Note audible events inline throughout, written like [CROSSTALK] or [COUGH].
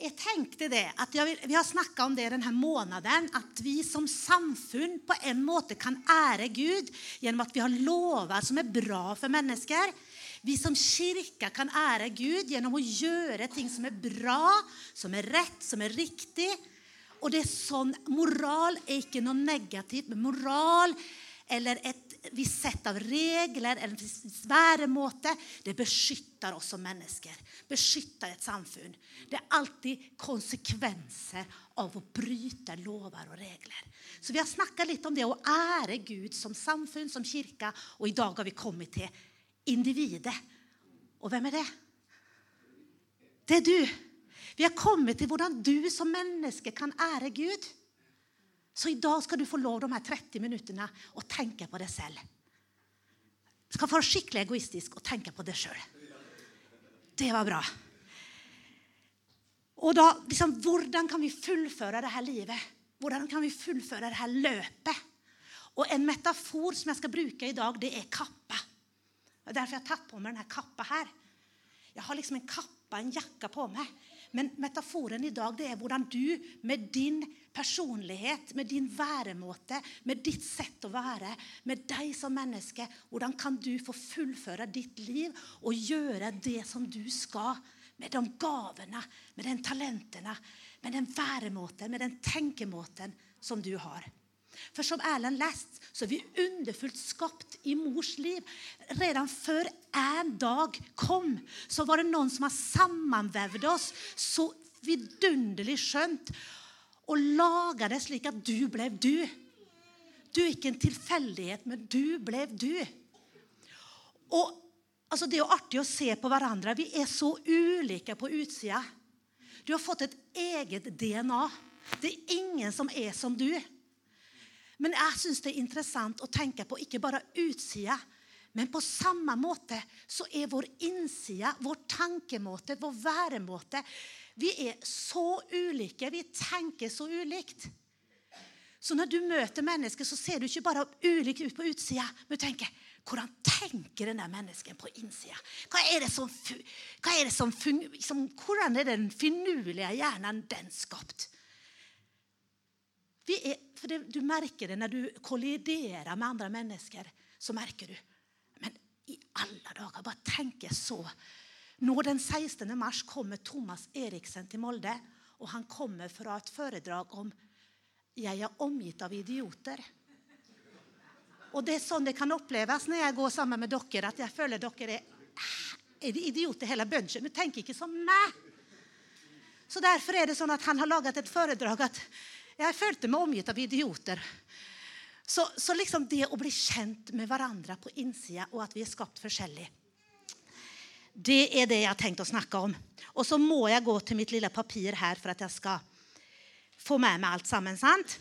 jeg tenkte det, at vil, Vi har snakka om det denne måneden, at vi som samfunn på en måte kan ære Gud gjennom at vi har lover som er bra for mennesker. Vi som kirke kan ære Gud gjennom å gjøre ting som er bra, som er rett, som er riktig. Og det er sånn, Moral er ikke noe negativt, men moral eller et visst sett av regler en væremåte, det beskytter oss som mennesker. Beskytter et samfunn. Det er alltid konsekvenser av å bryte lover og regler. Så vi har snakka litt om det å ære Gud som samfunn, som kirke, og i dag har vi kommet til individet. Og hvem er det? Det er du. Vi har kommet til hvordan du som menneske kan ære Gud. Så i dag skal du få lov de her 30 minuttene å tenke på deg selv. Du skal være skikkelig egoistisk og tenke på deg sjøl. Det var bra. Og da, liksom, Hvordan kan vi fullføre det her livet? Hvordan kan vi fullføre det her løpet? Og En metafor som jeg skal bruke i dag, det er kappa. Det er derfor jeg har tatt på meg denne kappa her. Jeg har liksom en kappa, en jakke på meg. Men metaforen i dag det er hvordan du med din personlighet, med din væremåte, med ditt sett å være, med deg som menneske, hvordan kan du få fullføre ditt liv og gjøre det som du skal, med de gavene, med den talentene, med den væremåten, med den tenkemåten som du har. For som Erlend leste, så er vi underfullt skapt i mors liv. Redan før en dag kom, så var det noen som har sammenvevd oss så vidunderlig skjønt og laga det slik at du ble du. Du er ikke en tilfeldighet, men du ble du. Og altså, Det er jo artig å se på hverandre. Vi er så ulike på utsida. Du har fått et eget DNA. Det er ingen som er som du. Men jeg syns det er interessant å tenke på ikke bare utsida, men på samme måte så er vår innside, vår tankemåte, vår væremåte Vi er så ulike. Vi tenker så ulikt. Så når du møter mennesker, så ser du ikke bare ulikt ut på utsida, men du tenker hvordan tenker denne mennesken på innsida? Hva er det som, hva er det som, som, hvordan er den finurlige hjernen den skapt? Vi Er, for det, Du merker det når du kolliderer med andre mennesker. så merker du, Men i alle dager, bare tenk så. Nå Den 16. mars kommer Thomas Eriksen til Molde. og Han kommer fra et foredrag om 'Jeg er omgitt av idioter'. Og Det er sånn det kan oppleves når jeg går sammen med dere, at jeg føler dere er, er idioter hele bunchen. Men tenk ikke som meg. Så Derfor er det sånn at han har laget et foredrag at jeg følte meg omgitt av idioter. Så, så liksom det å bli kjent med hverandre på innsida, og at vi er skapt forskjellig, det er det jeg har tenkt å snakke om. Og så må jeg gå til mitt lille papir her for at jeg skal få med meg alt sammen. sant?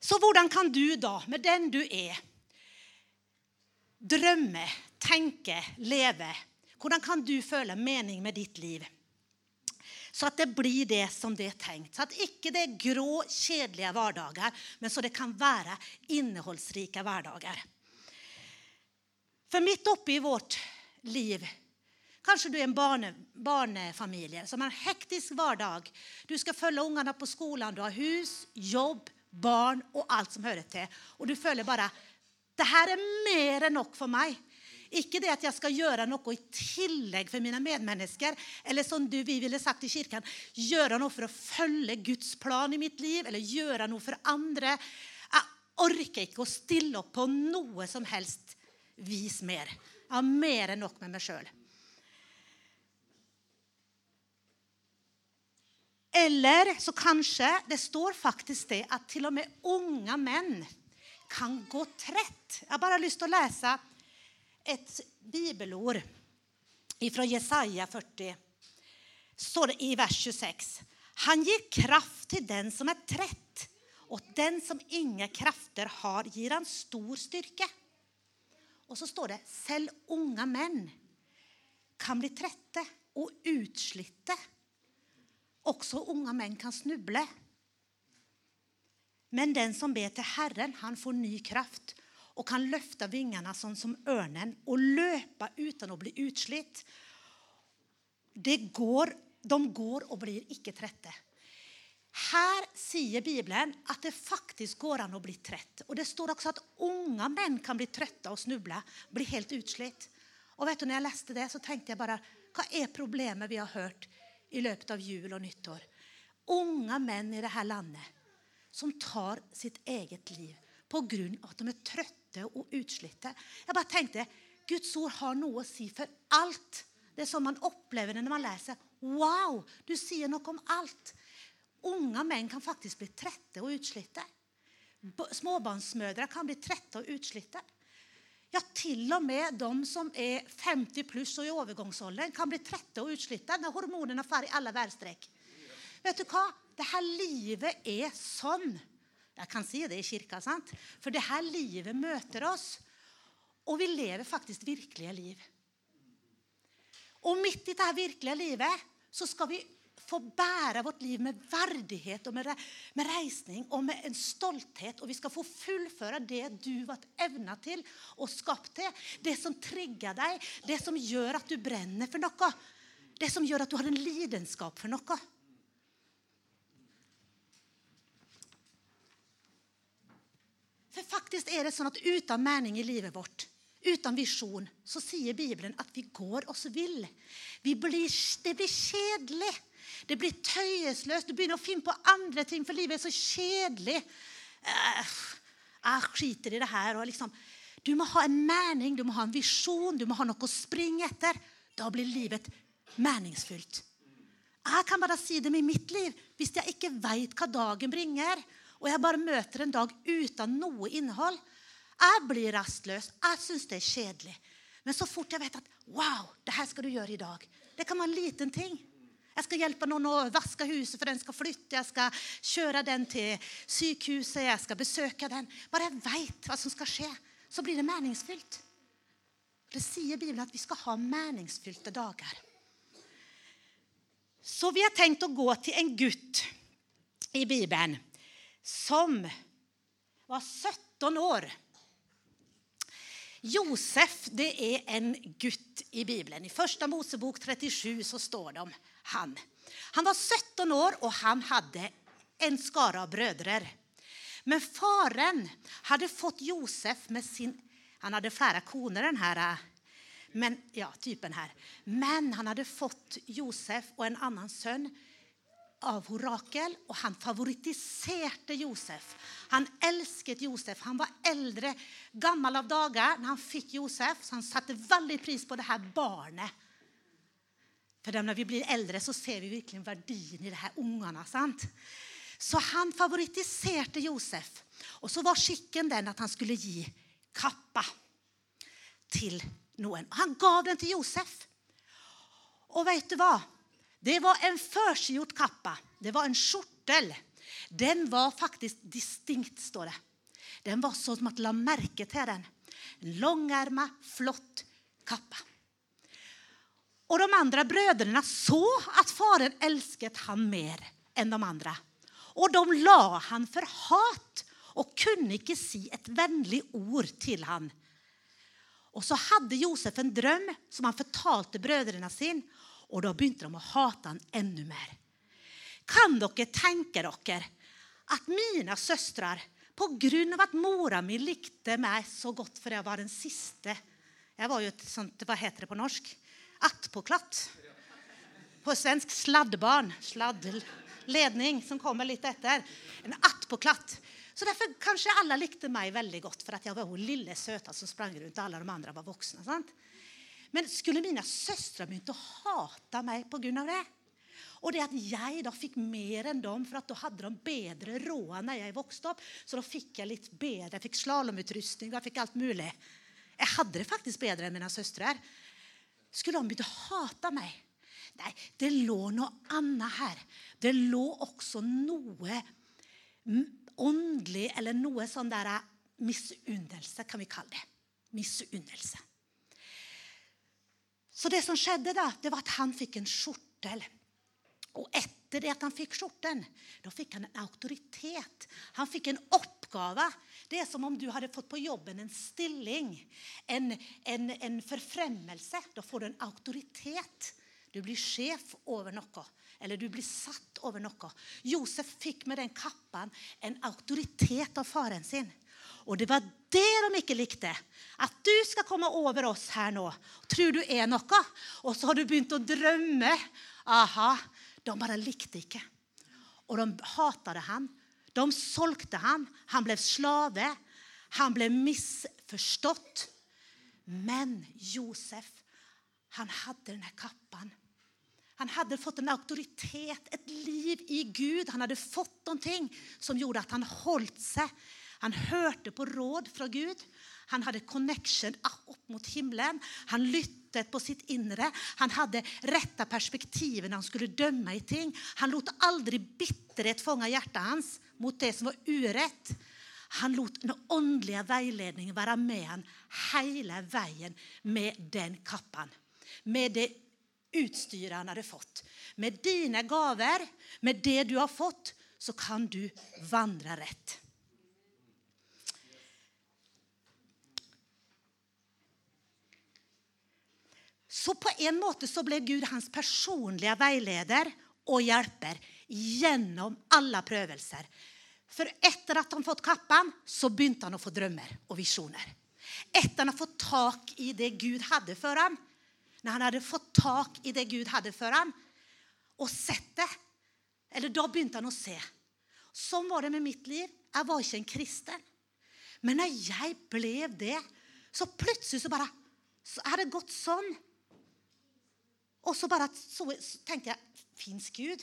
Så hvordan kan du da, med den du er, drømme, tenke, leve? Hvordan kan du føle mening med ditt liv? Så at det blir det som det er tenkt. Så at ikke det er grå, kjedelige hverdager, men så det kan være innholdsrike hverdager. For midt oppi vårt liv Kanskje du er en barne, barnefamilie som har en hektisk hverdag. Du skal følge ungene på skolen, du har hus, jobb, barn og alt som hører til. Og du føler bare det her er mer enn nok for meg. Ikke det at jeg skal gjøre noe i tillegg for mine medmennesker. Eller som du, vi ville sagt i kirken, gjøre noe for å følge Guds plan i mitt liv. Eller gjøre noe for andre. Jeg orker ikke å stille opp på noe som helst vis mer. Jeg har mer enn nok med meg sjøl. Eller så kanskje det står faktisk det at til og med unge menn kan gå trett. Jeg har bare lyst til å lese et bibelord fra Jesaja 40. står det i vers 26. Han gir kraft til den som er trett, og den som ingen krafter har, gir han stor styrke. Og så står det selv unge menn kan bli trette og utslitte. Også unge menn kan snuble. Men den som ber til Herren, han får ny kraft og kan løfte vingene sånn som ørnen og løpe uten å bli utslitt. Går de går og blir ikke trette. Her sier Bibelen at det faktisk går an å bli trett. Og Det står også at unge menn kan bli trøtte og snuble, bli helt utslitt. Og vet du, når jeg leste det, så tenkte jeg bare hva er problemet vi har hørt i løpet av jul og nyttår? Unge menn i dette landet som tar sitt eget liv pga. at de er trøtte og utslitte. Jeg bare tenkte Guds ord har noe å si for alt. Det er sånn man opplever det når man leser. Wow, du sier noe om alt. Unge menn kan faktisk bli trette og utslitte. Småbarnsmødre kan bli trette og utslitte. Ja, til og med de som er 50 pluss og i overgangsalderen, kan bli trette og utslitte når hormonene får i alle værstrekk. Vet du hva? Dette livet er sånn. Jeg kan si det i kirka, sant? for det her livet møter oss. Og vi lever faktisk virkelige liv. Og midt i dette virkelige livet så skal vi få bære vårt liv med verdighet og med, reisning og med en stolthet. Og vi skal få fullføre det du var evna til og skapt til. Det som trigger deg, det som gjør at du brenner for noe. Det som gjør at du har en lidenskap for noe. For faktisk er det sånn at uten mening i livet vårt uten visjon, så sier Bibelen at vi går oss vill. Blir, det blir kjedelig. Det blir tøyesløst. Du begynner å finne på andre ting, for livet er så kjedelig. Uh, jeg skiter i det her. Liksom, du må ha en mening, du må ha en visjon, du må ha noe å springe etter. Da blir livet meningsfylt. Jeg kan bare si det med mitt liv. Hvis jeg ikke veit hva dagen bringer, og jeg bare møter en dag uten noe innhold, jeg blir rastløs. Jeg syns det er kjedelig. Men så fort jeg vet at wow, det her skal du gjøre i dag Det kan være en liten ting. Jeg skal hjelpe noen å vaske huset, for den skal flytte. Jeg skal kjøre den til sykehuset. Jeg skal besøke den. Bare jeg veit hva som skal skje, så blir det meningsfylt. Det sier Bibelen at vi skal ha meningsfylte dager. Så vi har tenkt å gå til en gutt i Bibelen som var 17 år Josef det er en gutt i Bibelen. I første Mosebok 37 så står det om han. Han var 17 år, og han hadde en skare av brødre. Men faren hadde fått Josef med sin Han hadde flere koner, den her, men, ja, typen her. Men han hadde fått Josef og en annen sønn av Horakel, og han favorittiserte Josef. Han elsket Josef. Han var eldre, gammel av dager når han fikk Josef, så han satte veldig pris på det her barnet. For når vi blir eldre, så ser vi virkelig verdien i de her ungene. sant? Så han favorittiserte Josef. Og så var skikken den at han skulle gi kappa til noen. Han gav den til Josef. Og vet du hva? Det var en førsgjort kappa. Det var en skjortel. Den var faktisk distinkt, står det. Den var sånn at man la merke til den. En langerma, flott kappa. Og de andre brødrene så at faren elsket han mer enn de andre. Og de la han for hat og kunne ikke si et vennlig ord til han. Og så hadde Josef en drøm som han fortalte brødrene sine. Og da begynte de å hate han enda mer. Kan dere tenke dere at mine søstre, pga. at mora mi likte meg så godt for jeg var den siste Jeg var jo et sånt, hva heter det på norsk? Attpåklatt. På svensk sladdbarn. Sladdledning, som kommer litt etter. En attpåklatt. Så derfor kanskje alle likte meg veldig godt, for at jeg var hun lille søta som sprang rundt, og alle de andre var voksne. sant? Men skulle mine søstre begynt å hate meg pga. det? Og det at jeg da fikk mer enn dem, for at da hadde de bedre råd når jeg vokste opp. Så da fikk jeg litt bedre. Jeg fikk slalåmutrustning og jeg fikk alt mulig. Jeg hadde det faktisk bedre enn mine søstre. Skulle de begynt å hate meg? Nei, det lå noe annet her. Det lå også noe åndelig, eller noe sånn der misunnelse, kan vi kalle det. Misunnelse. Så det som skjedde, da, det var at han fikk en skjortel. Og etter det at han fikk skjorten, da fikk han en autoritet. Han fikk en oppgave. Det er som om du hadde fått på jobben en stilling, en, en, en forfremmelse. Da får du en autoritet. Du blir sjef over noe. Eller du blir satt over noe. Josef fikk med den kappen en autoritet av faren sin. Og det var det de ikke likte. At du skal komme over oss her nå. Tror du er noe. Og så har du begynt å drømme. Aha. De bare likte ikke. Og de hatet han. De solgte han. Han ble slave. Han ble misforstått. Men Josef, han hadde denne kappen. Han hadde fått en autoritet, et liv i Gud. Han hadde fått noe som gjorde at han holdt seg. Han hørte på råd fra Gud. Han hadde connection opp mot himmelen. Han lyttet på sitt indre. Han hadde retta perspektivet når han skulle dømme i ting. Han lot aldri bitterhet fange hjertet hans mot det som var urett. Han lot den åndelige veiledningen være med han hele veien med den kappen. Med det utstyret han hadde fått. Med dine gaver, med det du har fått, så kan du vandre rett. Så på en måte så ble Gud hans personlige veileder og hjelper gjennom alle prøvelser. For etter at han fått kappen, så begynte han å få drømmer og visjoner. Etter han hadde fått tak i det Gud hadde for ham, når han hadde fått tak i det Gud hadde for ham, og sett det, eller da begynte han å se. Sånn var det med mitt liv. Jeg var ikke en kristen. Men når jeg ble det, så plutselig så bare så er det gått sånn og så bare så, tenkte jeg Fins Gud?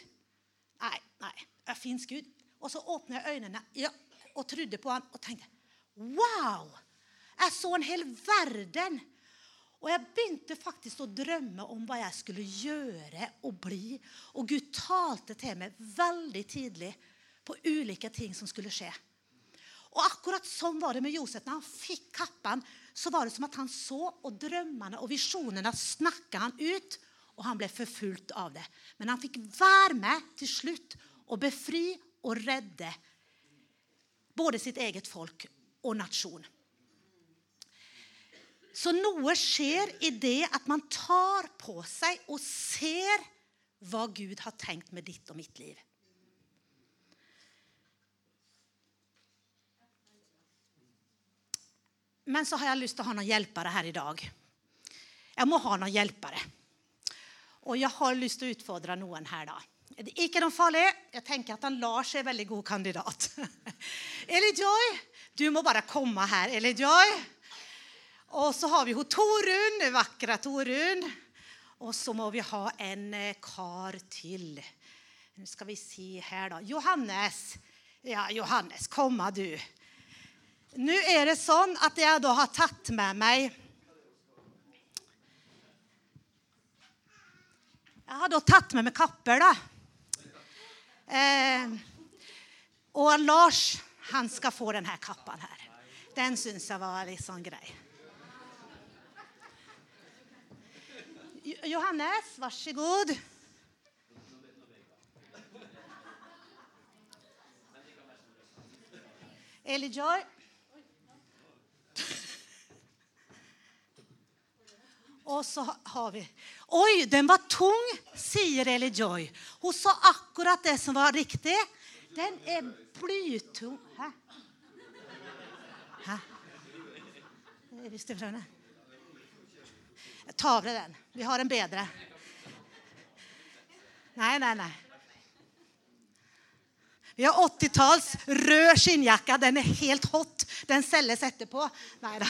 Nei, nei, fins Gud. Og så åpnet jeg øynene ja, og trodde på han og tenkte Wow! Jeg så en hel verden. Og jeg begynte faktisk å drømme om hva jeg skulle gjøre og bli. Og Gud talte til meg veldig tidlig på ulike ting som skulle skje. Og akkurat sånn var det med Josef. Når han fikk kappen, så var det som at han så, og drømmene og visjonene snakka han ut og han ble forfulgt av det. Men han fikk være med til slutt og befri og redde både sitt eget folk og nasjon. Så noe skjer i det at man tar på seg og ser hva Gud har tenkt med ditt og mitt liv. Men så har jeg lyst til å ha noen hjelpere her i dag. Jeg må ha noen hjelpere. Og jeg har lyst til å utfordre noen her, da. Det er ikke noe farlig. Jeg tenker at han Lars er en veldig god kandidat. [LAUGHS] Eli Joy, du må bare komme her, Eli Joy. Og så har vi hun Torunn, vakre Torunn. Og så må vi ha en eh, kar til. Nå skal vi si her, da. Johannes. Ja, Johannes, kom du. Nå er det sånn at jeg da har tatt med meg Jeg har da tatt med meg kapper, da. Eh, og Lars, han skal få denne kappen her. Den syns jeg var litt sånn grei. Johannes, vær så god. Eli Joy. Og så har vi Oi, den var tung, sier Eli Joy. Hun sa akkurat det som var riktig. Den er blytung Hæ? Hæ? Visste du Jeg Ta av den. Vi har en bedre. Nei, nei, nei. Vi har 80-talls rød skinnjakke. Den er helt hot. Den selges etterpå. Nei da.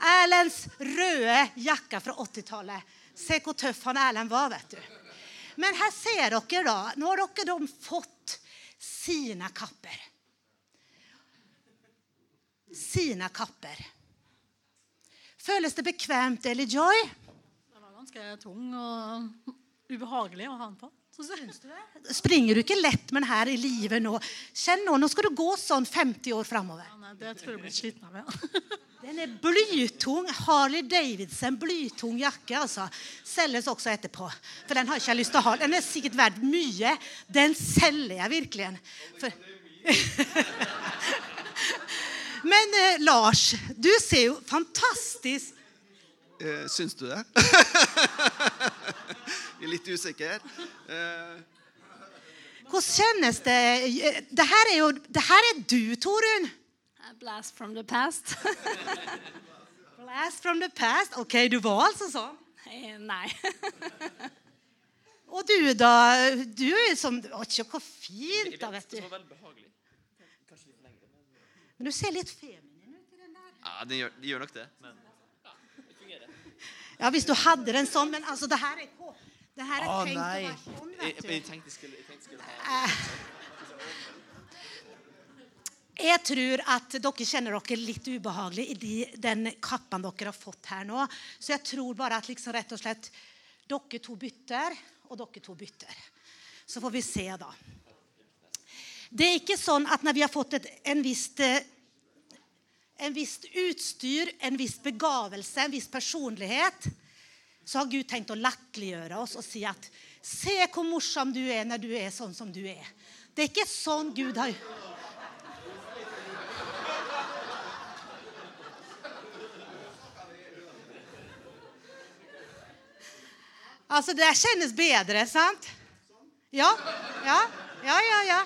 Erlends røde jakke fra 80-tallet. Se hvor tøff han Erlend var, vet du. Men her ser dere, da. Nå har dere de fått sine kapper. Sine kapper. Føles det bekvemt, Eli Joy? Det var ganske tung og ubehagelig å ha den på. Springer du ikke lett med den her i livet nå? Kjenn nå, nå skal du gå sånn 50 år framover. Ja, det tror jeg blir sliten av. Ja. [LAUGHS] Den er blytung. Harley Davidson, blytung jakke. altså. Selges også etterpå. For den har ikke jeg lyst til å ha. Den er sikkert verdt mye. Den selger jeg virkelig. For... [LAUGHS] Men eh, Lars, du ser jo fantastisk Eh, syns du det? [LAUGHS] Jeg er litt usikker. Eh, Hvordan kjennes det? Det her er jo det her er du, Torunn. A blast from the past. [LAUGHS] Blast from the past. OK, du var altså sånn. Eh, Nei. Og du, da? Du er jo som Å, se hvor fint, da, vet du. Men du ser litt feminin ut i den der. Ja, det gjør, de gjør nok det. Men Ja, hvis du hadde den sånn, men altså, det her er på. Det her er oh, tenkt nei. å være sånn, jeg, vet jeg du. tenkte jeg skulle, jeg tenkte skulle ha Jeg tror at dere kjenner dere litt ubehagelig i de, den kappen dere har fått her nå. Så jeg tror bare at liksom rett og slett dere to bytter, og dere to bytter. Så får vi se, da. Det er ikke sånn at når vi har fått et, en visst eh, en visst utstyr, en viss begavelse, en viss personlighet, så har Gud tenkt å latterliggjøre oss og si at Se hvor morsom du er når du er sånn som du er. Det er ikke sånn Gud har Altså, det kjennes bedre, sant? Ja, ja, ja, ja. ja.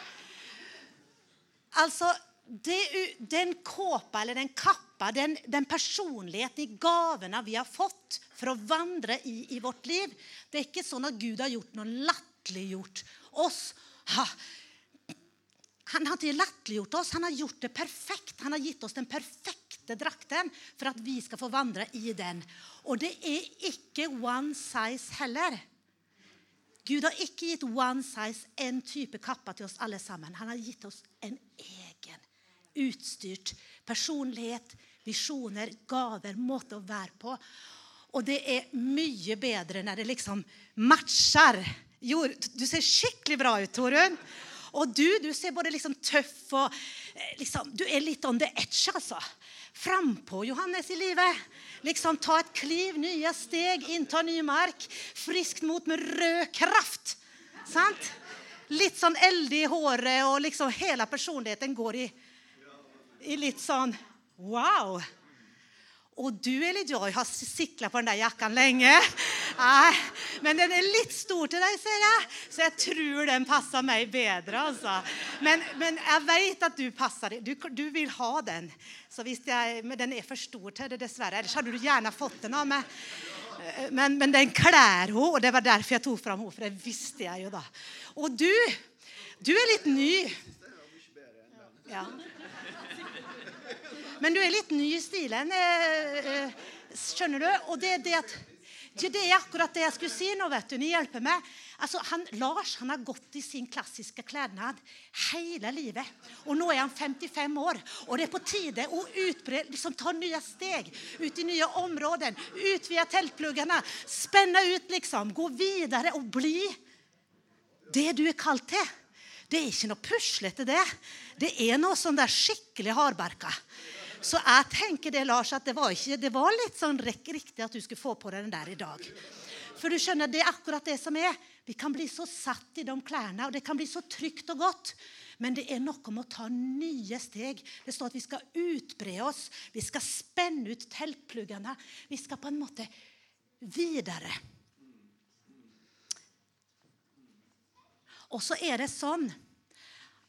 Altså, det, den kåpa eller den kappa, den, den personligheten, i gavene vi har fått for å vandre i, i vårt liv Det er ikke sånn at Gud har gjort noe latterliggjort oss. Ha. Han har ikke latterliggjort oss, han har gjort det perfekt. Han har gitt oss den perfekte drakten for at vi skal få vandre i den. Og det er ikke one size heller. Gud har ikke gitt one size, en type kappa til oss alle sammen. Han har gitt oss en egen, utstyrt personlighet, visjoner, gaver, måte å være på. Og det er mye bedre når det liksom matcher. Jo, du ser skikkelig bra ut, Torunn. Og du, du ser både liksom tøff og eh, liksom, Du er litt on the edge, altså. Frampå, Johannes, i livet. Liksom ta et kliv, nye steg, innta ny mark. Friskt mot med rød kraft. Sant? Litt sånn eldig i håret, og liksom hele personligheten går i, i litt sånn Wow! Og du eller Joy har sikla på den der jakken lenge. Nei, men den er litt stor til deg, ser jeg. Så jeg tror den passer meg bedre. altså. Men, men jeg vet at du passer. Du, du vil ha den. Jeg, men den er for stor til det, dessverre. Ellers hadde du gjerne fått den av meg. Men, men den klær henne, og det var derfor jeg tok fram henne. For det visste jeg jo da. Og du, du er litt ny. Ja. Men du er litt ny i stilen, eh, eh, skjønner du? Og det, det, det er akkurat det jeg skulle si nå, vet du. Ni hjelper meg. Altså, han, Lars han har gått i sin klassiske klednad hele livet. Og nå er han 55 år, og det er på tide å utbre, liksom, ta nye steg ut i nye områder. Utvide teltpluggene, spenne ut, liksom. Gå videre og bli det du er kalt til. Det er ikke noe puslete, det. Det er noe sånn der skikkelig hardbarka. Så jeg tenker det, Lars, at det var, ikke, det var litt sånn riktig at du skulle få på deg den der i dag. For du skjønner, det er akkurat det som er. Vi kan bli så satt i de klærne, og det kan bli så trygt og godt. Men det er noe med å ta nye steg. Det står at vi skal utbre oss. Vi skal spenne ut teltpluggene. Vi skal på en måte videre. Og så er det sånn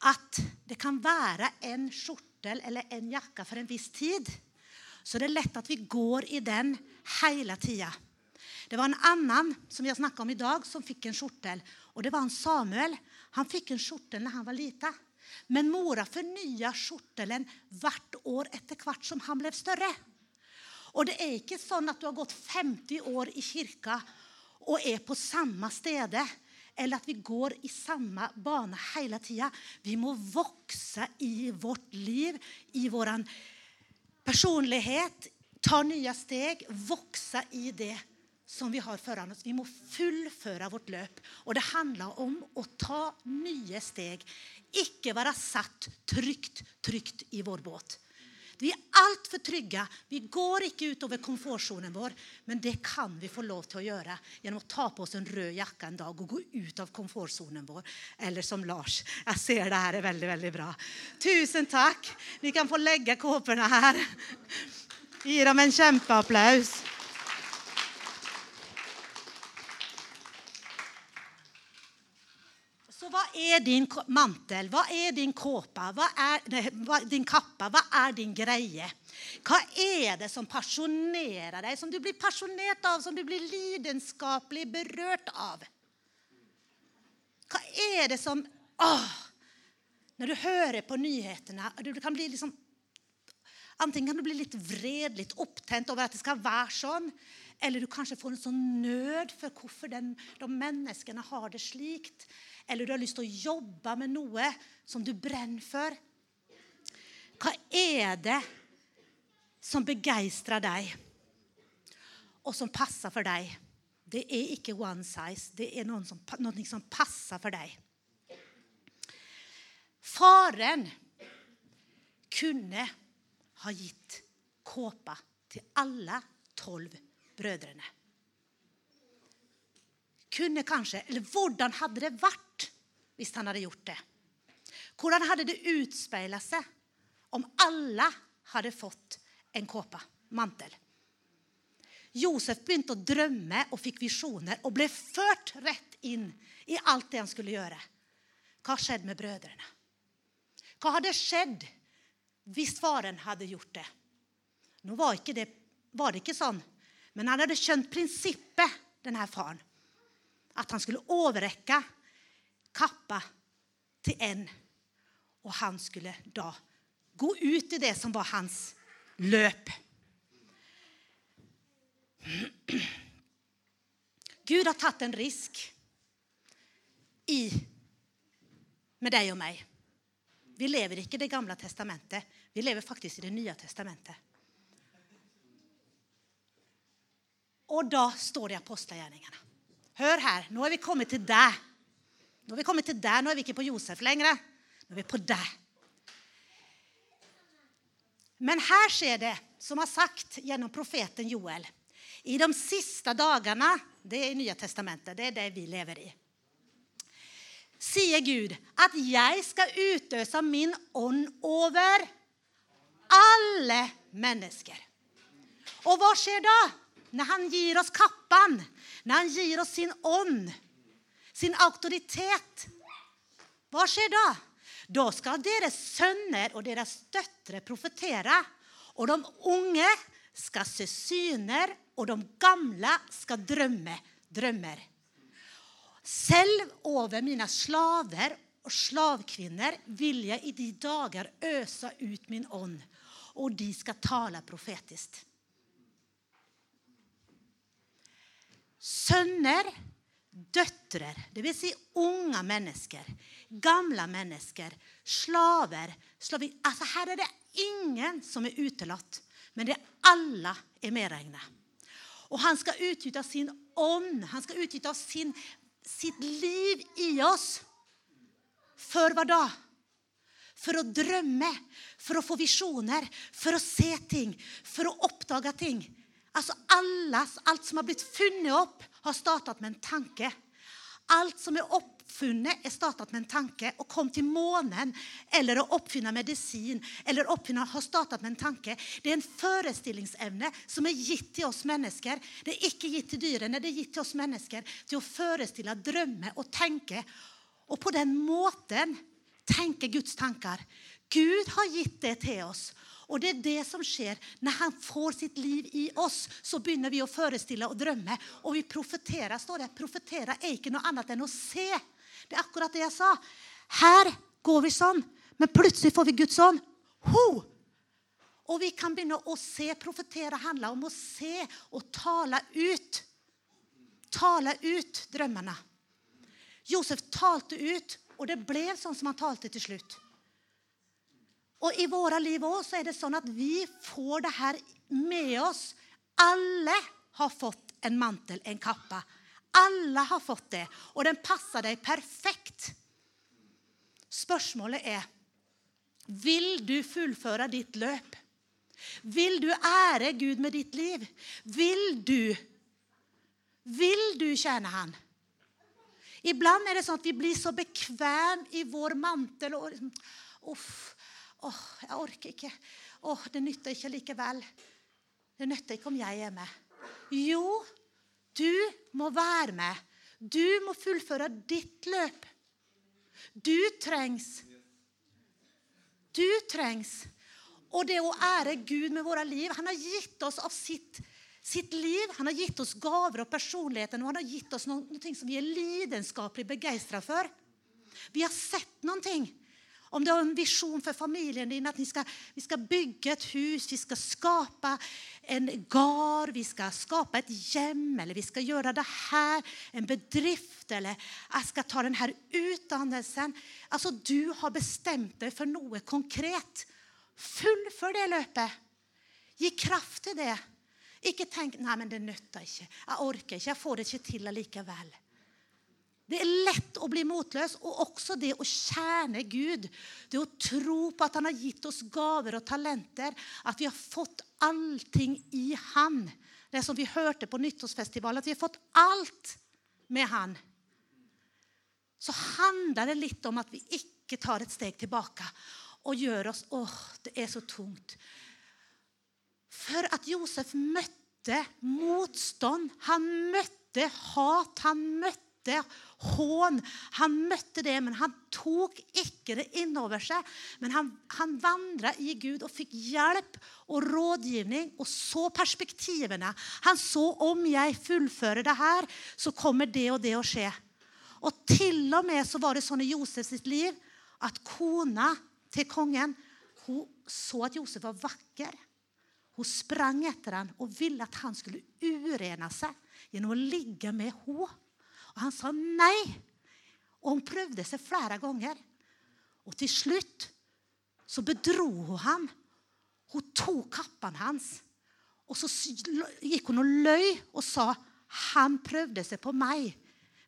at det kan være en skjortel eller en jakke for en viss tid. Så det er lett at vi går i den hele tida. Det var en annen som vi har snakka om i dag, som fikk en skjortel. Og det var en Samuel. Han fikk en skjortel når han var liten. Men mora fornya skjortelen hvert år etter hvert som han ble større. Og det er ikke sånn at du har gått 50 år i kirka og er på samme stedet, eller at vi går i samme bane hele tida. Vi må vokse i vårt liv, i vår personlighet. Ta nye steg, vokse i det som vi har foran oss. Vi må fullføre vårt løp. Og det handler om å ta nye steg. Ikke være satt trygt, trygt i vår båt. Vi er altfor trygge. Vi går ikke utover komfortsonen vår. Men det kan vi få lov til å gjøre gjennom å ta på oss en rød jakke en dag og gå ut av komfortsonen vår. Eller som Lars. Jeg ser det her er veldig, veldig bra. Tusen takk. Vi kan få legge kåpene her. Gi dem en kjempeapplaus. Så hva er din mantel? Hva er din kåpe? Hva er din kappe? Hva er din greie? Hva er det som pasjonerer deg, som du blir pasjonert av, som du blir lidenskapelig berørt av? Hva er det som åh, Når du hører på nyhetene du kan bli liksom, Antingen kan du bli litt vred, litt opptent over at det skal være sånn, eller du kanskje får en sånn nød for hvorfor den, de menneskene har det slikt. Eller du har lyst til å jobbe med noe som du brenner for. Hva er det som begeistrer deg, og som passer for deg? Det er ikke one size. Det er noe som, noe som passer for deg. Faren kunne ha gitt kåpa til alle tolv brødrene. Kunne kanskje, eller Hvordan hadde det vært hvis han hadde gjort det? Hvordan hadde det utspeilet seg om alle hadde fått en kåpe, mantel? Josef begynte å drømme og fikk visjoner og ble ført rett inn i alt det han skulle gjøre. Hva skjedde med brødrene? Hva hadde skjedd hvis faren hadde gjort det? Nå var, det, var det ikke sånn, men han hadde skjønt prinsippet, denne faren. At han skulle overrekke kappa til en, og han skulle da gå ut i det som var hans løp. Gud har tatt en risk i, med deg og meg. Vi lever ikke i Det gamle testamentet. Vi lever faktisk i Det nye testamentet. Og da står det i apostelgjerningene. Hør her, nå er vi kommet til deg. Nå er vi kommet til deg, nå er vi ikke på Josef lenger. Nå er vi på deg. Men her skjer det, som er sagt gjennom profeten Joel. I de siste dagene, det er i Nye testamentet, det er det vi lever i, sier Gud at jeg skal utøse min ånd over alle mennesker. Og hva skjer da? Når han gir oss kappan, når han gir oss sin ånd, sin autoritet. Hva skjer da? Da skal deres sønner og deres døtre profetere. Og de unge skal se syner, og de gamle skal drømme drømmer. Selv over mine slaver og slavkvinner vil jeg i de dager øse ut min ånd, og de skal tale profetisk. Sønner, døtre, dvs. Si unge mennesker, gamle mennesker, slaver slavi. Altså Her er det ingen som er utelatt, men det alle er medregnet. Og han skal utgyte sin ånd, han skal utgyte sitt liv i oss. For hva da? For å drømme, for å få visjoner, for å se ting, for å oppdage ting. Altså alles, Alt som har blitt funnet opp, har startet med en tanke. Alt som er oppfunnet, er startet med en tanke. Å komme til månen eller å oppfinne medisin eller oppfinne, har startet med en tanke. Det er en forestillingsevne som er gitt til oss mennesker. Det er ikke gitt til dyrene, det er gitt til oss mennesker til å forestille, drømme og tenke. Og på den måten tenke Guds tanker. Gud har gitt det til oss. Og det er det som skjer når han får sitt liv i oss. Så begynner vi å forestille og drømme, og vi profeterer. står det. Profeterer er ikke noe annet enn å se. Det er akkurat det jeg sa. Her går vi sånn, men plutselig får vi Guds ånd. Ho! Og vi kan begynne å se. Profetere handler om å se og tale ut. Tale ut drømmene. Josef talte ut, og det ble sånn som han talte til slutt. Og i våre liv også er det sånn at vi får det her med oss. Alle har fått en mantel, en kappe. Alle har fått det, og den passer deg perfekt. Spørsmålet er vil du fullføre ditt løp. Vil du ære Gud med ditt liv? Vil du Vil du tjene Han? Iblant er det sånn at vi blir så bekvem i vår mantel. og liksom, Uff, åh, jeg orker ikke. Åh, det nytter ikke likevel. Det nytter ikke om jeg er med. Jo, du må være med. Du må fullføre ditt løp. Du trengs. Du trengs. Og det å ære Gud med våre liv Han har gitt oss av sitt, sitt liv. Han har gitt oss gaver og personligheten, og han har gitt oss noe, noe som vi er lidenskapelig begeistra for. Vi har sett noen ting. Om du har en visjon for familien din, at skal, vi skal bygge et hus, vi skal skape en gard, vi skal skape et hjem, eller vi skal gjøre det her, en bedrift, eller jeg skal ta denne utdannelsen. Altså, du har bestemt deg for noe konkret. Fullfør det løpet. Gi kraft til det. Ikke tenk nei, men det nytter ikke. Jeg orker ikke. Jeg får det ikke til allikevel. Det er lett å bli motløs, og også det å kjerne Gud. Det å tro på at han har gitt oss gaver og talenter, at vi har fått allting i Han. Det som vi hørte på nyttårsfestivalen, at vi har fått alt med Han. Så handler det litt om at vi ikke tar et steg tilbake og gjør oss åh, det er så tungt. For at Josef møtte motstand, han møtte hat, han møtte hån. Han møtte det, men han tok ikke det innover seg. Men han, han vandra i Gud og fikk hjelp og rådgivning og så perspektivene. Han så om jeg fullfører det her, så kommer det og det å skje. Og til og med så var det sånn i Josef sitt liv at kona til kongen hun så at Josef var vakker. Hun sprang etter ham og ville at han skulle urene seg gjennom å ligge med henne. Og han sa nei. Og hun prøvde seg flere ganger. Og til slutt så bedro hun ham. Hun tok kappen hans. Og så gikk hun og løy og sa han prøvde seg på meg.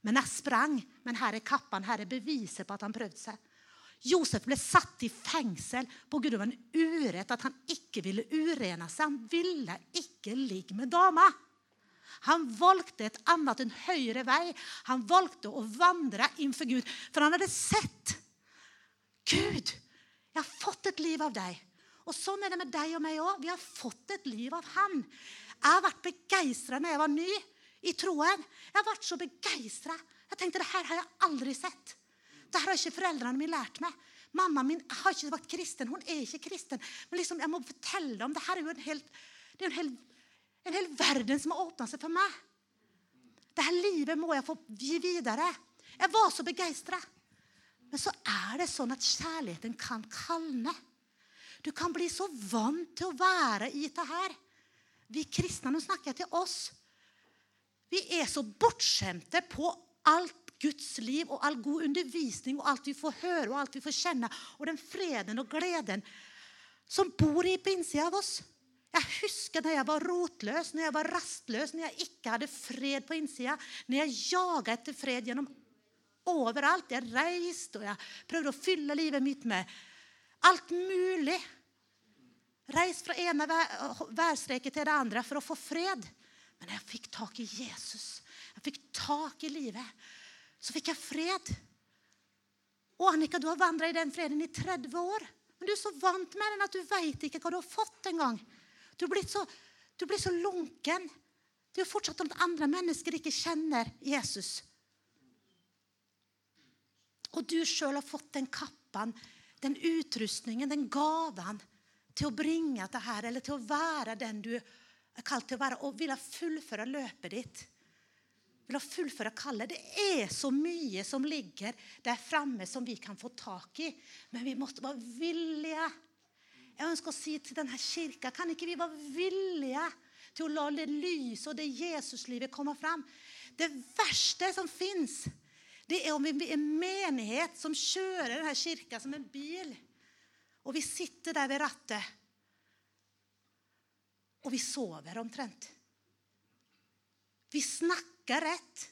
Men jeg sprang. Men her er kappen, her er beviset på at han prøvde seg. Josef ble satt i fengsel pga. en urett, at han ikke ville urene seg. Han ville ikke ligge med dama. Han valgte et annet, en høyere vei. Han valgte å vandre innenfor Gud. For han hadde sett Gud, jeg har fått et liv av deg. Og sånn er det med deg og meg òg. Vi har fått et liv av Han. Jeg har vært begeistra når jeg var ny i troen. Jeg har vært så begeistra. Jeg tenkte det her har jeg aldri sett. Det har ikke foreldrene mine lært meg. Mamma min har ikke vært kristen. Hun er ikke kristen. Men liksom, jeg må fortelle om det her er jo en helt, det er en hel, en hel verden som har åpna seg for meg. Dette livet må jeg få gi videre. Jeg var så begeistra. Men så er det sånn at kjærligheten kan kalne. Du kan bli så vant til å være i dette her. Vi kristne, nå snakker jeg til oss. Vi er så bortskjemte på alt Guds liv og all god undervisning og alt vi får høre og alt vi får kjenne, og den freden og gleden som bor i på innsida av oss. Jeg husker når jeg var rotløs, når jeg var rastløs, når jeg ikke hadde fred på innsida, når jeg jaga etter fred gjennom overalt. Jeg reiste, og jeg prøvde å fylle livet mitt med alt mulig. Reist fra ene værstreket til det andre for å få fred. Men jeg fikk tak i Jesus. Jeg fikk tak i livet så fikk jeg fred. Og Annika, du har vandra i den freden i 30 år. Men du er så vant med den at du veit ikke hva du har fått engang. Du blir så, du blir så lunken. Det er jo fortsatt at andre mennesker ikke kjenner Jesus. Og du sjøl har fått den kappen, den utrustningen, den gaven til å bringe dette, eller til å være den du er kalt til å være, og ville fullføre løpet ditt vil ha fullføre kallet. Det er så mye som ligger der framme som vi kan få tak i. Men vi måtte være villige. Jeg ønsker å si til denne kirka kan ikke vi være villige til å la det lyset og det Jesuslivet komme fram? Det verste som fins, det er om vi er en menighet som kjører denne kirka som en bil. Og vi sitter der ved rattet. Og vi sover omtrent. Vi snakker rett.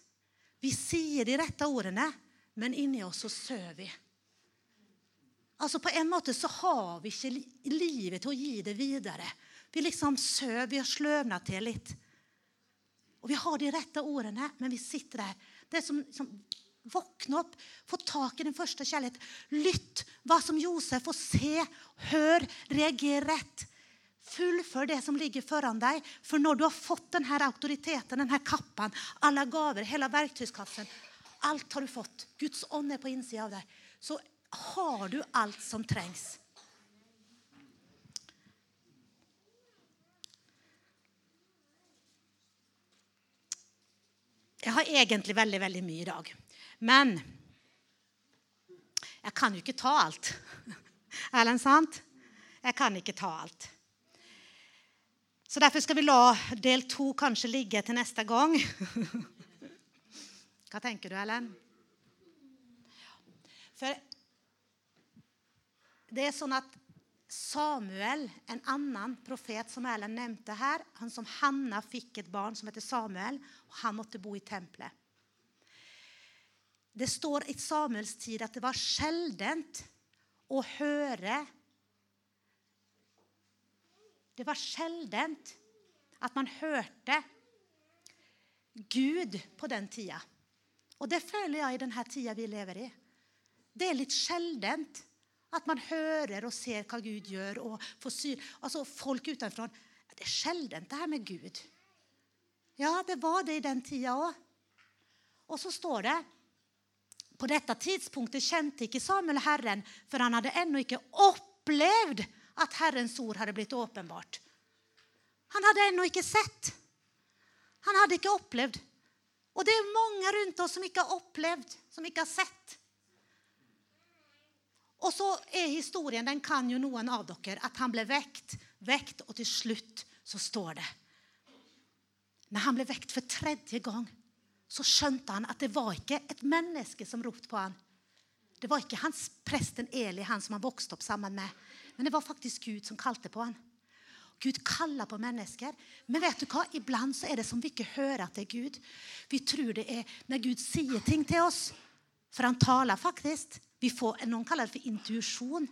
Vi sier de rette ordene, men inni oss så sover vi. Altså På en måte så har vi ikke livet til å gi det videre. Vi liksom søv, vi har sløvna til litt. Og Vi har de rette ordene, men vi sitter der. Det som, som Våkne opp, få tak i den første kjærlighet. Lytt hva som Josef, får se, hør, reager rett. Fullfør det som ligger foran deg. For når du har fått denne autoriteten, denne kappen, alle gaver, hele verktøyskassen Alt har du fått. Guds ånd er på innsida av deg. Så har du alt som trengs. Jeg har egentlig veldig, veldig mye i dag. Men jeg kan jo ikke ta alt. [LAUGHS] Er det sant? Jeg kan ikke ta alt. Så derfor skal vi la del to kanskje ligge til neste gang. [LAUGHS] Hva tenker du, Ellen? For det er sånn at Samuel, en annen profet som Ellen nevnte her, han som Hanna fikk et barn som heter Samuel, og han måtte bo i tempelet. Det står i Samuels tid at det var sjeldent å høre Det var sjeldent at man hørte Gud på den tida. Og det føler jeg i denne tida vi lever i. Det er litt sjeldent at man hører og ser hva Gud gjør. og får syr. Altså Folk utenfra Det er sjeldent, det her med Gud. Ja, det var det i den tida òg. Og så står det på dette tidspunktet kjente ikke Samuel Herren, for han hadde ennå ikke opplevd at Herrens ord hadde blitt åpenbart. Han hadde ennå ikke sett. Han hadde ikke opplevd. Og det er mange rundt oss som ikke har opplevd, som ikke har sett. Og så er historien, den kan jo noen av dere, at han ble vekt, vekt, og til slutt så står det Når han ble vekt for tredje gang, så skjønte han at det var ikke et menneske som ropte på han. Det var ikke hans presten Eli, han som han vokste opp sammen med. Men det var faktisk Gud som kalte på han. Gud kaller på mennesker. Men vet du hva? iblant så er det som vi ikke hører at det er Gud. Vi tror det er når Gud sier ting til oss. For han taler faktisk. Vi får, noen kaller det for intuisjon.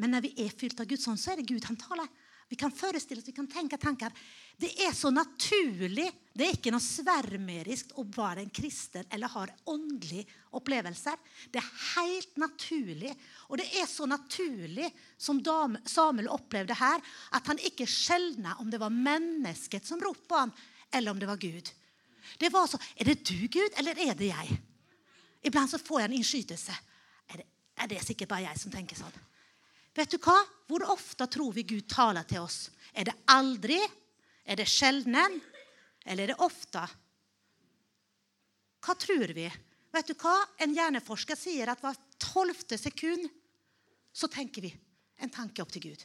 Men når vi er fylt av Gud sånn, så er det Gud han taler. Vi kan forestille oss, vi kan tenke tanker. Det er så naturlig. Det er ikke noe svermerisk å være en kristen eller ha åndelige opplevelser. Det er helt naturlig. Og det er så naturlig som Samuel opplevde her, at han ikke skjelna om det var mennesket som ropte han eller om det var Gud. Det var så, Er det du, Gud, eller er det jeg? Iblant så får jeg en innskytelse. Er det, er sikkert bare jeg som tenker sånn? Vet du hva? Hvor ofte tror vi Gud taler til oss? Er det aldri? Er det sjelden? Eller er det ofte? Hva tror vi? Vet du hva? En hjerneforsker sier at hvert tolvte sekund så tenker vi en tanke opp til Gud.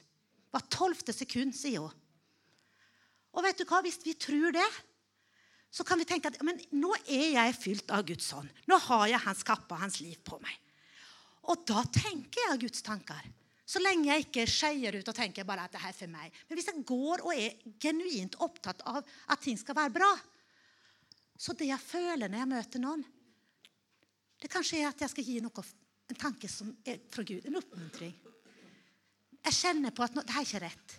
Hvert tolvte sekund, sier hun. Og vet du hva? Hvis vi tror det, så kan vi tenke at men nå er jeg fylt av Guds ånd. Nå har jeg hans kappe og hans liv på meg. Og da tenker jeg Guds tanker. Så lenge jeg ikke skeier ut og tenker bare at det er for meg. Men hvis jeg går og er genuint opptatt av at ting skal være bra, så det jeg føler når jeg møter noen, det kanskje er at jeg skal gi noe, en tanke som er fra Gud, en oppmuntring. Jeg kjenner på at det her er ikke rett.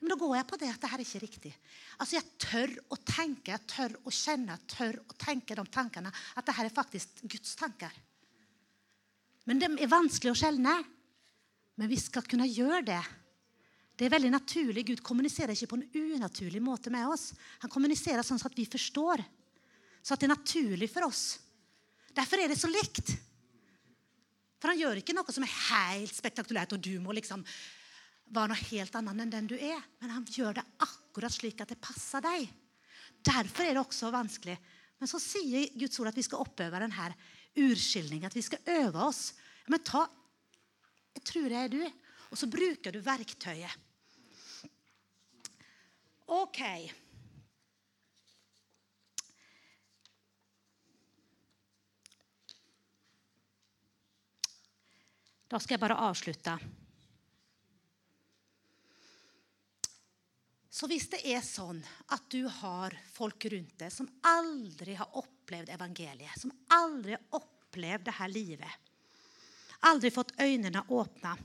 Men da går jeg på det at det her er ikke riktig. Altså Jeg tør å tenke, jeg tør å kjenne, jeg tør å tenke de tankene. At det her er faktisk Guds tanker. Men de er vanskelig å skjelne. Men vi skal kunne gjøre det. Det er veldig naturlig. Gud kommuniserer ikke på en unaturlig måte med oss. Han kommuniserer sånn at vi forstår. Så at det er naturlig for oss. Derfor er det så likt. For han gjør ikke noe som er helt spektakulært, og du må liksom være noe helt annet enn den du er. Men han gjør det akkurat slik at det passer deg. Derfor er det også vanskelig. Men så sier Guds ord at vi skal oppøve denne urskilningen. At vi skal øve oss. Men ta Jeg tror det er du. Og så bruker du verktøyet. OK. Da skal jeg bare avslutte. Så hvis det er sånn at du har folk rundt deg som aldri har opplevd evangeliet, som aldri har opplevd dette livet, aldri fått øynene åpna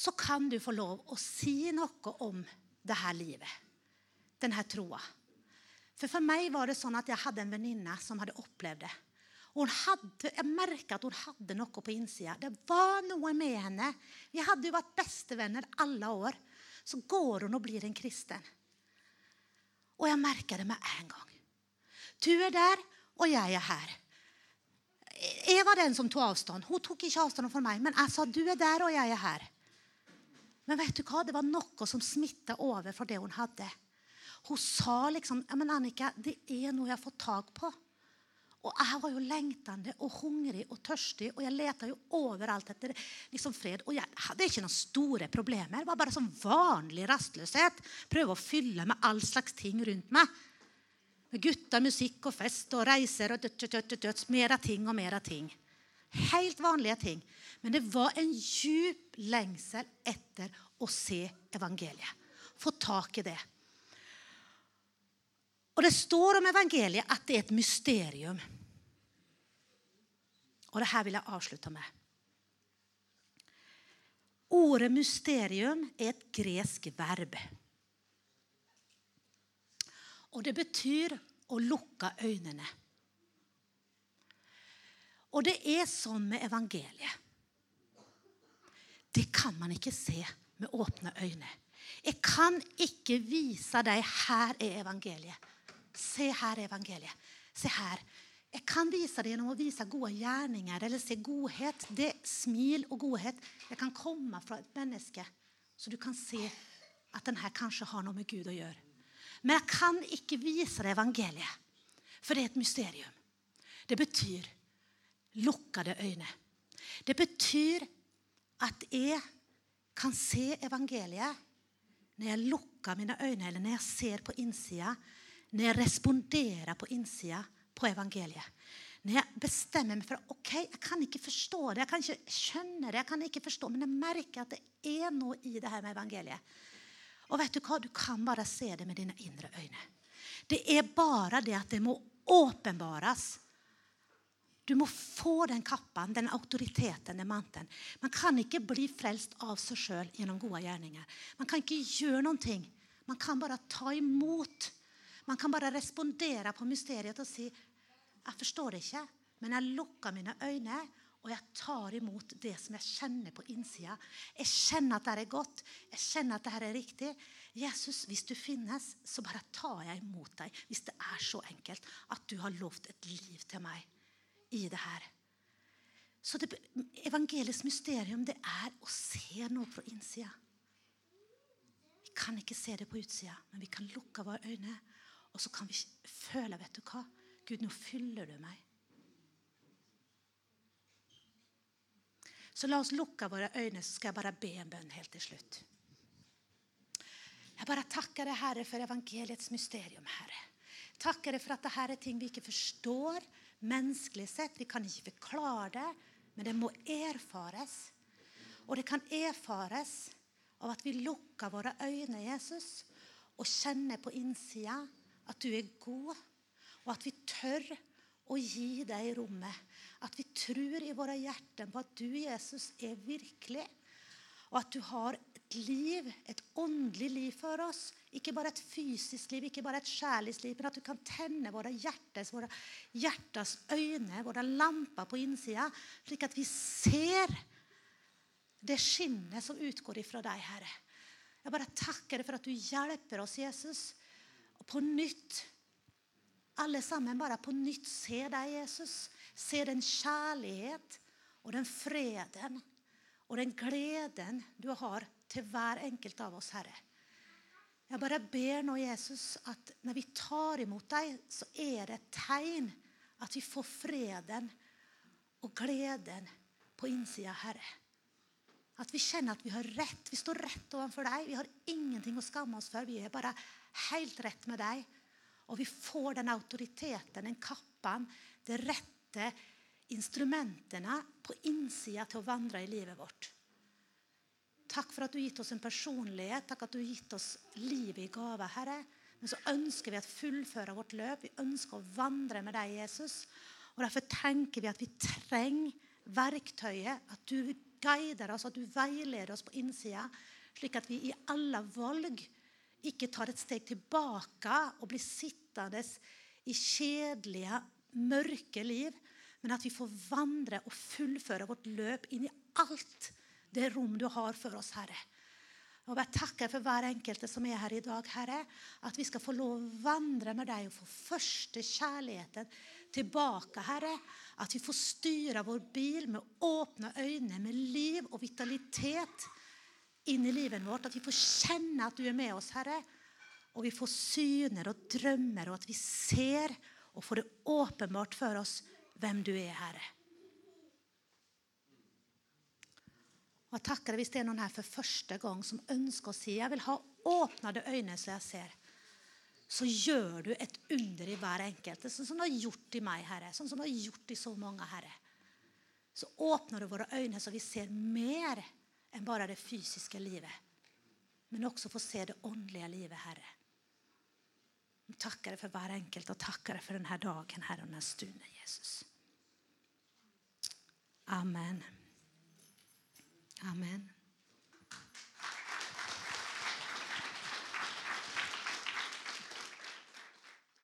Så kan du få lov å si noe om det her livet, denne troa. For for meg var det sånn at jeg hadde en venninne som hadde opplevd det. Og hadde, jeg merka at hun hadde noe på innsida. Det var noe med henne. Vi hadde jo vært bestevenner alle år. Så går hun og blir en kristen. Og jeg merker det med en gang. Du er der, og jeg er her. Jeg var den som tok avstand. Hun tok ikke avstand fra meg, men jeg sa du er der, og jeg er her. Men vet du hva? det var noe som smitta over for det hun hadde. Hun sa liksom men Annika, det er noe jeg har fått tak på. Og jeg var jo lengtende og hungrig og tørstig, og jeg leta jo overalt etter liksom fred. Og jeg hadde ikke noen store problemer. Det var bare sånn vanlig rastløshet. Prøve å fylle med all slags ting rundt meg. Med gutter, musikk og fest og reiser og dødt, mer av ting og mer av ting. Helt vanlige ting. Men det var en djup lengsel etter å se evangeliet. Få tak i det. Og Det står om evangeliet at det er et mysterium. Og det her vil jeg avslutte med. Ordet mysterium er et gresk verb. Og det betyr å lukke øynene. Og det er sånn med evangeliet. Det kan man ikke se med åpne øyne. Jeg kan ikke vise deg her er evangeliet. Se her er evangeliet. Se her. Jeg kan vise det gjennom å vise gode gjerninger eller se godhet. Det smil og godhet det kan komme fra et menneske, så du kan se at den her kanskje har noe med Gud å gjøre. Men jeg kan ikke vise deg evangeliet, for det er et mysterium. Det betyr lukkede øyne. Det betyr at jeg kan se evangeliet når jeg lukker mine øyne, eller når jeg ser på innsida når jeg responderer på innsida på evangeliet. Når jeg bestemmer meg for ok, jeg kan ikke forstå det, jeg kan ikke skjønne det, jeg kan ikke forstå, men jeg merker at det er noe i det her med evangeliet. Og vet du hva? Du kan bare se det med dine indre øyne. Det er bare det at det må åpenbares. Du må få den kappen, den autoriteten, den manten. Man kan ikke bli frelst av seg sjøl gjennom gode gjerninger. Man kan ikke gjøre ting. Man kan bare ta imot man kan bare respondere på mysteriet og si jeg forstår det ikke, men jeg lukker mine øyne, og jeg tar imot det som jeg kjenner på innsida. Jeg kjenner at det er godt. Jeg kjenner at det er riktig. Jesus, hvis du finnes, så bare tar jeg imot deg. Hvis det er så enkelt at du har lovt et liv til meg i det her. Så det, evangeliets mysterium det er å se noe på innsida. Vi kan ikke se det på utsida, men vi kan lukke våre øyne og så kan vi føle vet du hva? Gud, nå fyller du meg. Så la oss lukke våre øyne, så skal jeg bare be en bønn helt til slutt. Jeg bare takker deg, Herre, for evangeliets mysterium, Herre. Takker deg for at dette er ting vi ikke forstår menneskelig sett. Vi kan ikke forklare det, men det må erfares. Og det kan erfares av at vi lukker våre øyne, Jesus, og kjenner på innsida at du er god, og at vi tør å gi deg rommet. At vi tror i våre hjerter på at du, Jesus, er virkelig. Og at du har et liv, et åndelig liv for oss. Ikke bare et fysisk liv, ikke bare et sjælighetsliv, men at du kan tenne våre hjertes, våre hjertes øyne, våre lamper på innsida, slik at vi ser det skinnet som utgår ifra deg, Herre. Jeg bare takker deg for at du hjelper oss, Jesus, og på nytt alle sammen bare på nytt se deg, Jesus. Se den kjærlighet og den freden og den gleden du har til hver enkelt av oss, Herre. Jeg bare ber nå, Jesus, at når vi tar imot deg, så er det et tegn at vi får freden og gleden på innsida, Herre. At vi kjenner at vi har rett. Vi står rett overfor deg. Vi har ingenting å skamme oss for. Vi er bare helt rett med deg. Og vi får den autoriteten, den kappen, det rette instrumentene på innsida til å vandre i livet vårt. Takk for at du har gitt oss en personlighet, takk at du har gitt oss livet i gave, Herre. Men så ønsker vi å fullføre vårt løp. Vi ønsker å vandre med deg, Jesus. Og Derfor tenker vi at vi trenger verktøyet, at du guider oss, at du veileder oss på innsida, slik at vi i alle valg ikke tar et steg tilbake og blir sittende i kjedelige, mørke liv, men at vi får vandre og fullføre vårt løp inn i alt det rom du har for oss, Herre. Og jeg takker for hver enkelte som er her i dag, Herre. At vi skal få lov å vandre med deg og få første kjærligheten tilbake, Herre. At vi får styre vår bil med åpne øyne, med liv og vitalitet inn i livet vårt. At vi får kjenne at du er med oss, Herre. Og vi får syner og drømmer, og at vi ser og får det åpenbart for oss hvem du er, Herre. Og jeg takker deg hvis det er noen her for første gang som ønsker å si jeg vil ha åpnede øyne så jeg ser. Så gjør du et under i hver enkelt, sånn som du har gjort i meg, Herre. Sånn som du har gjort i så mange, Herre. Så åpner du våre øyne så vi ser mer enn bare det fysiske livet. Men også få se det åndelige livet, Herre. Vi takker deg for hver enkelt og takker deg for denne dagen Herre, og denne stunden, Jesus. Amen. Amen.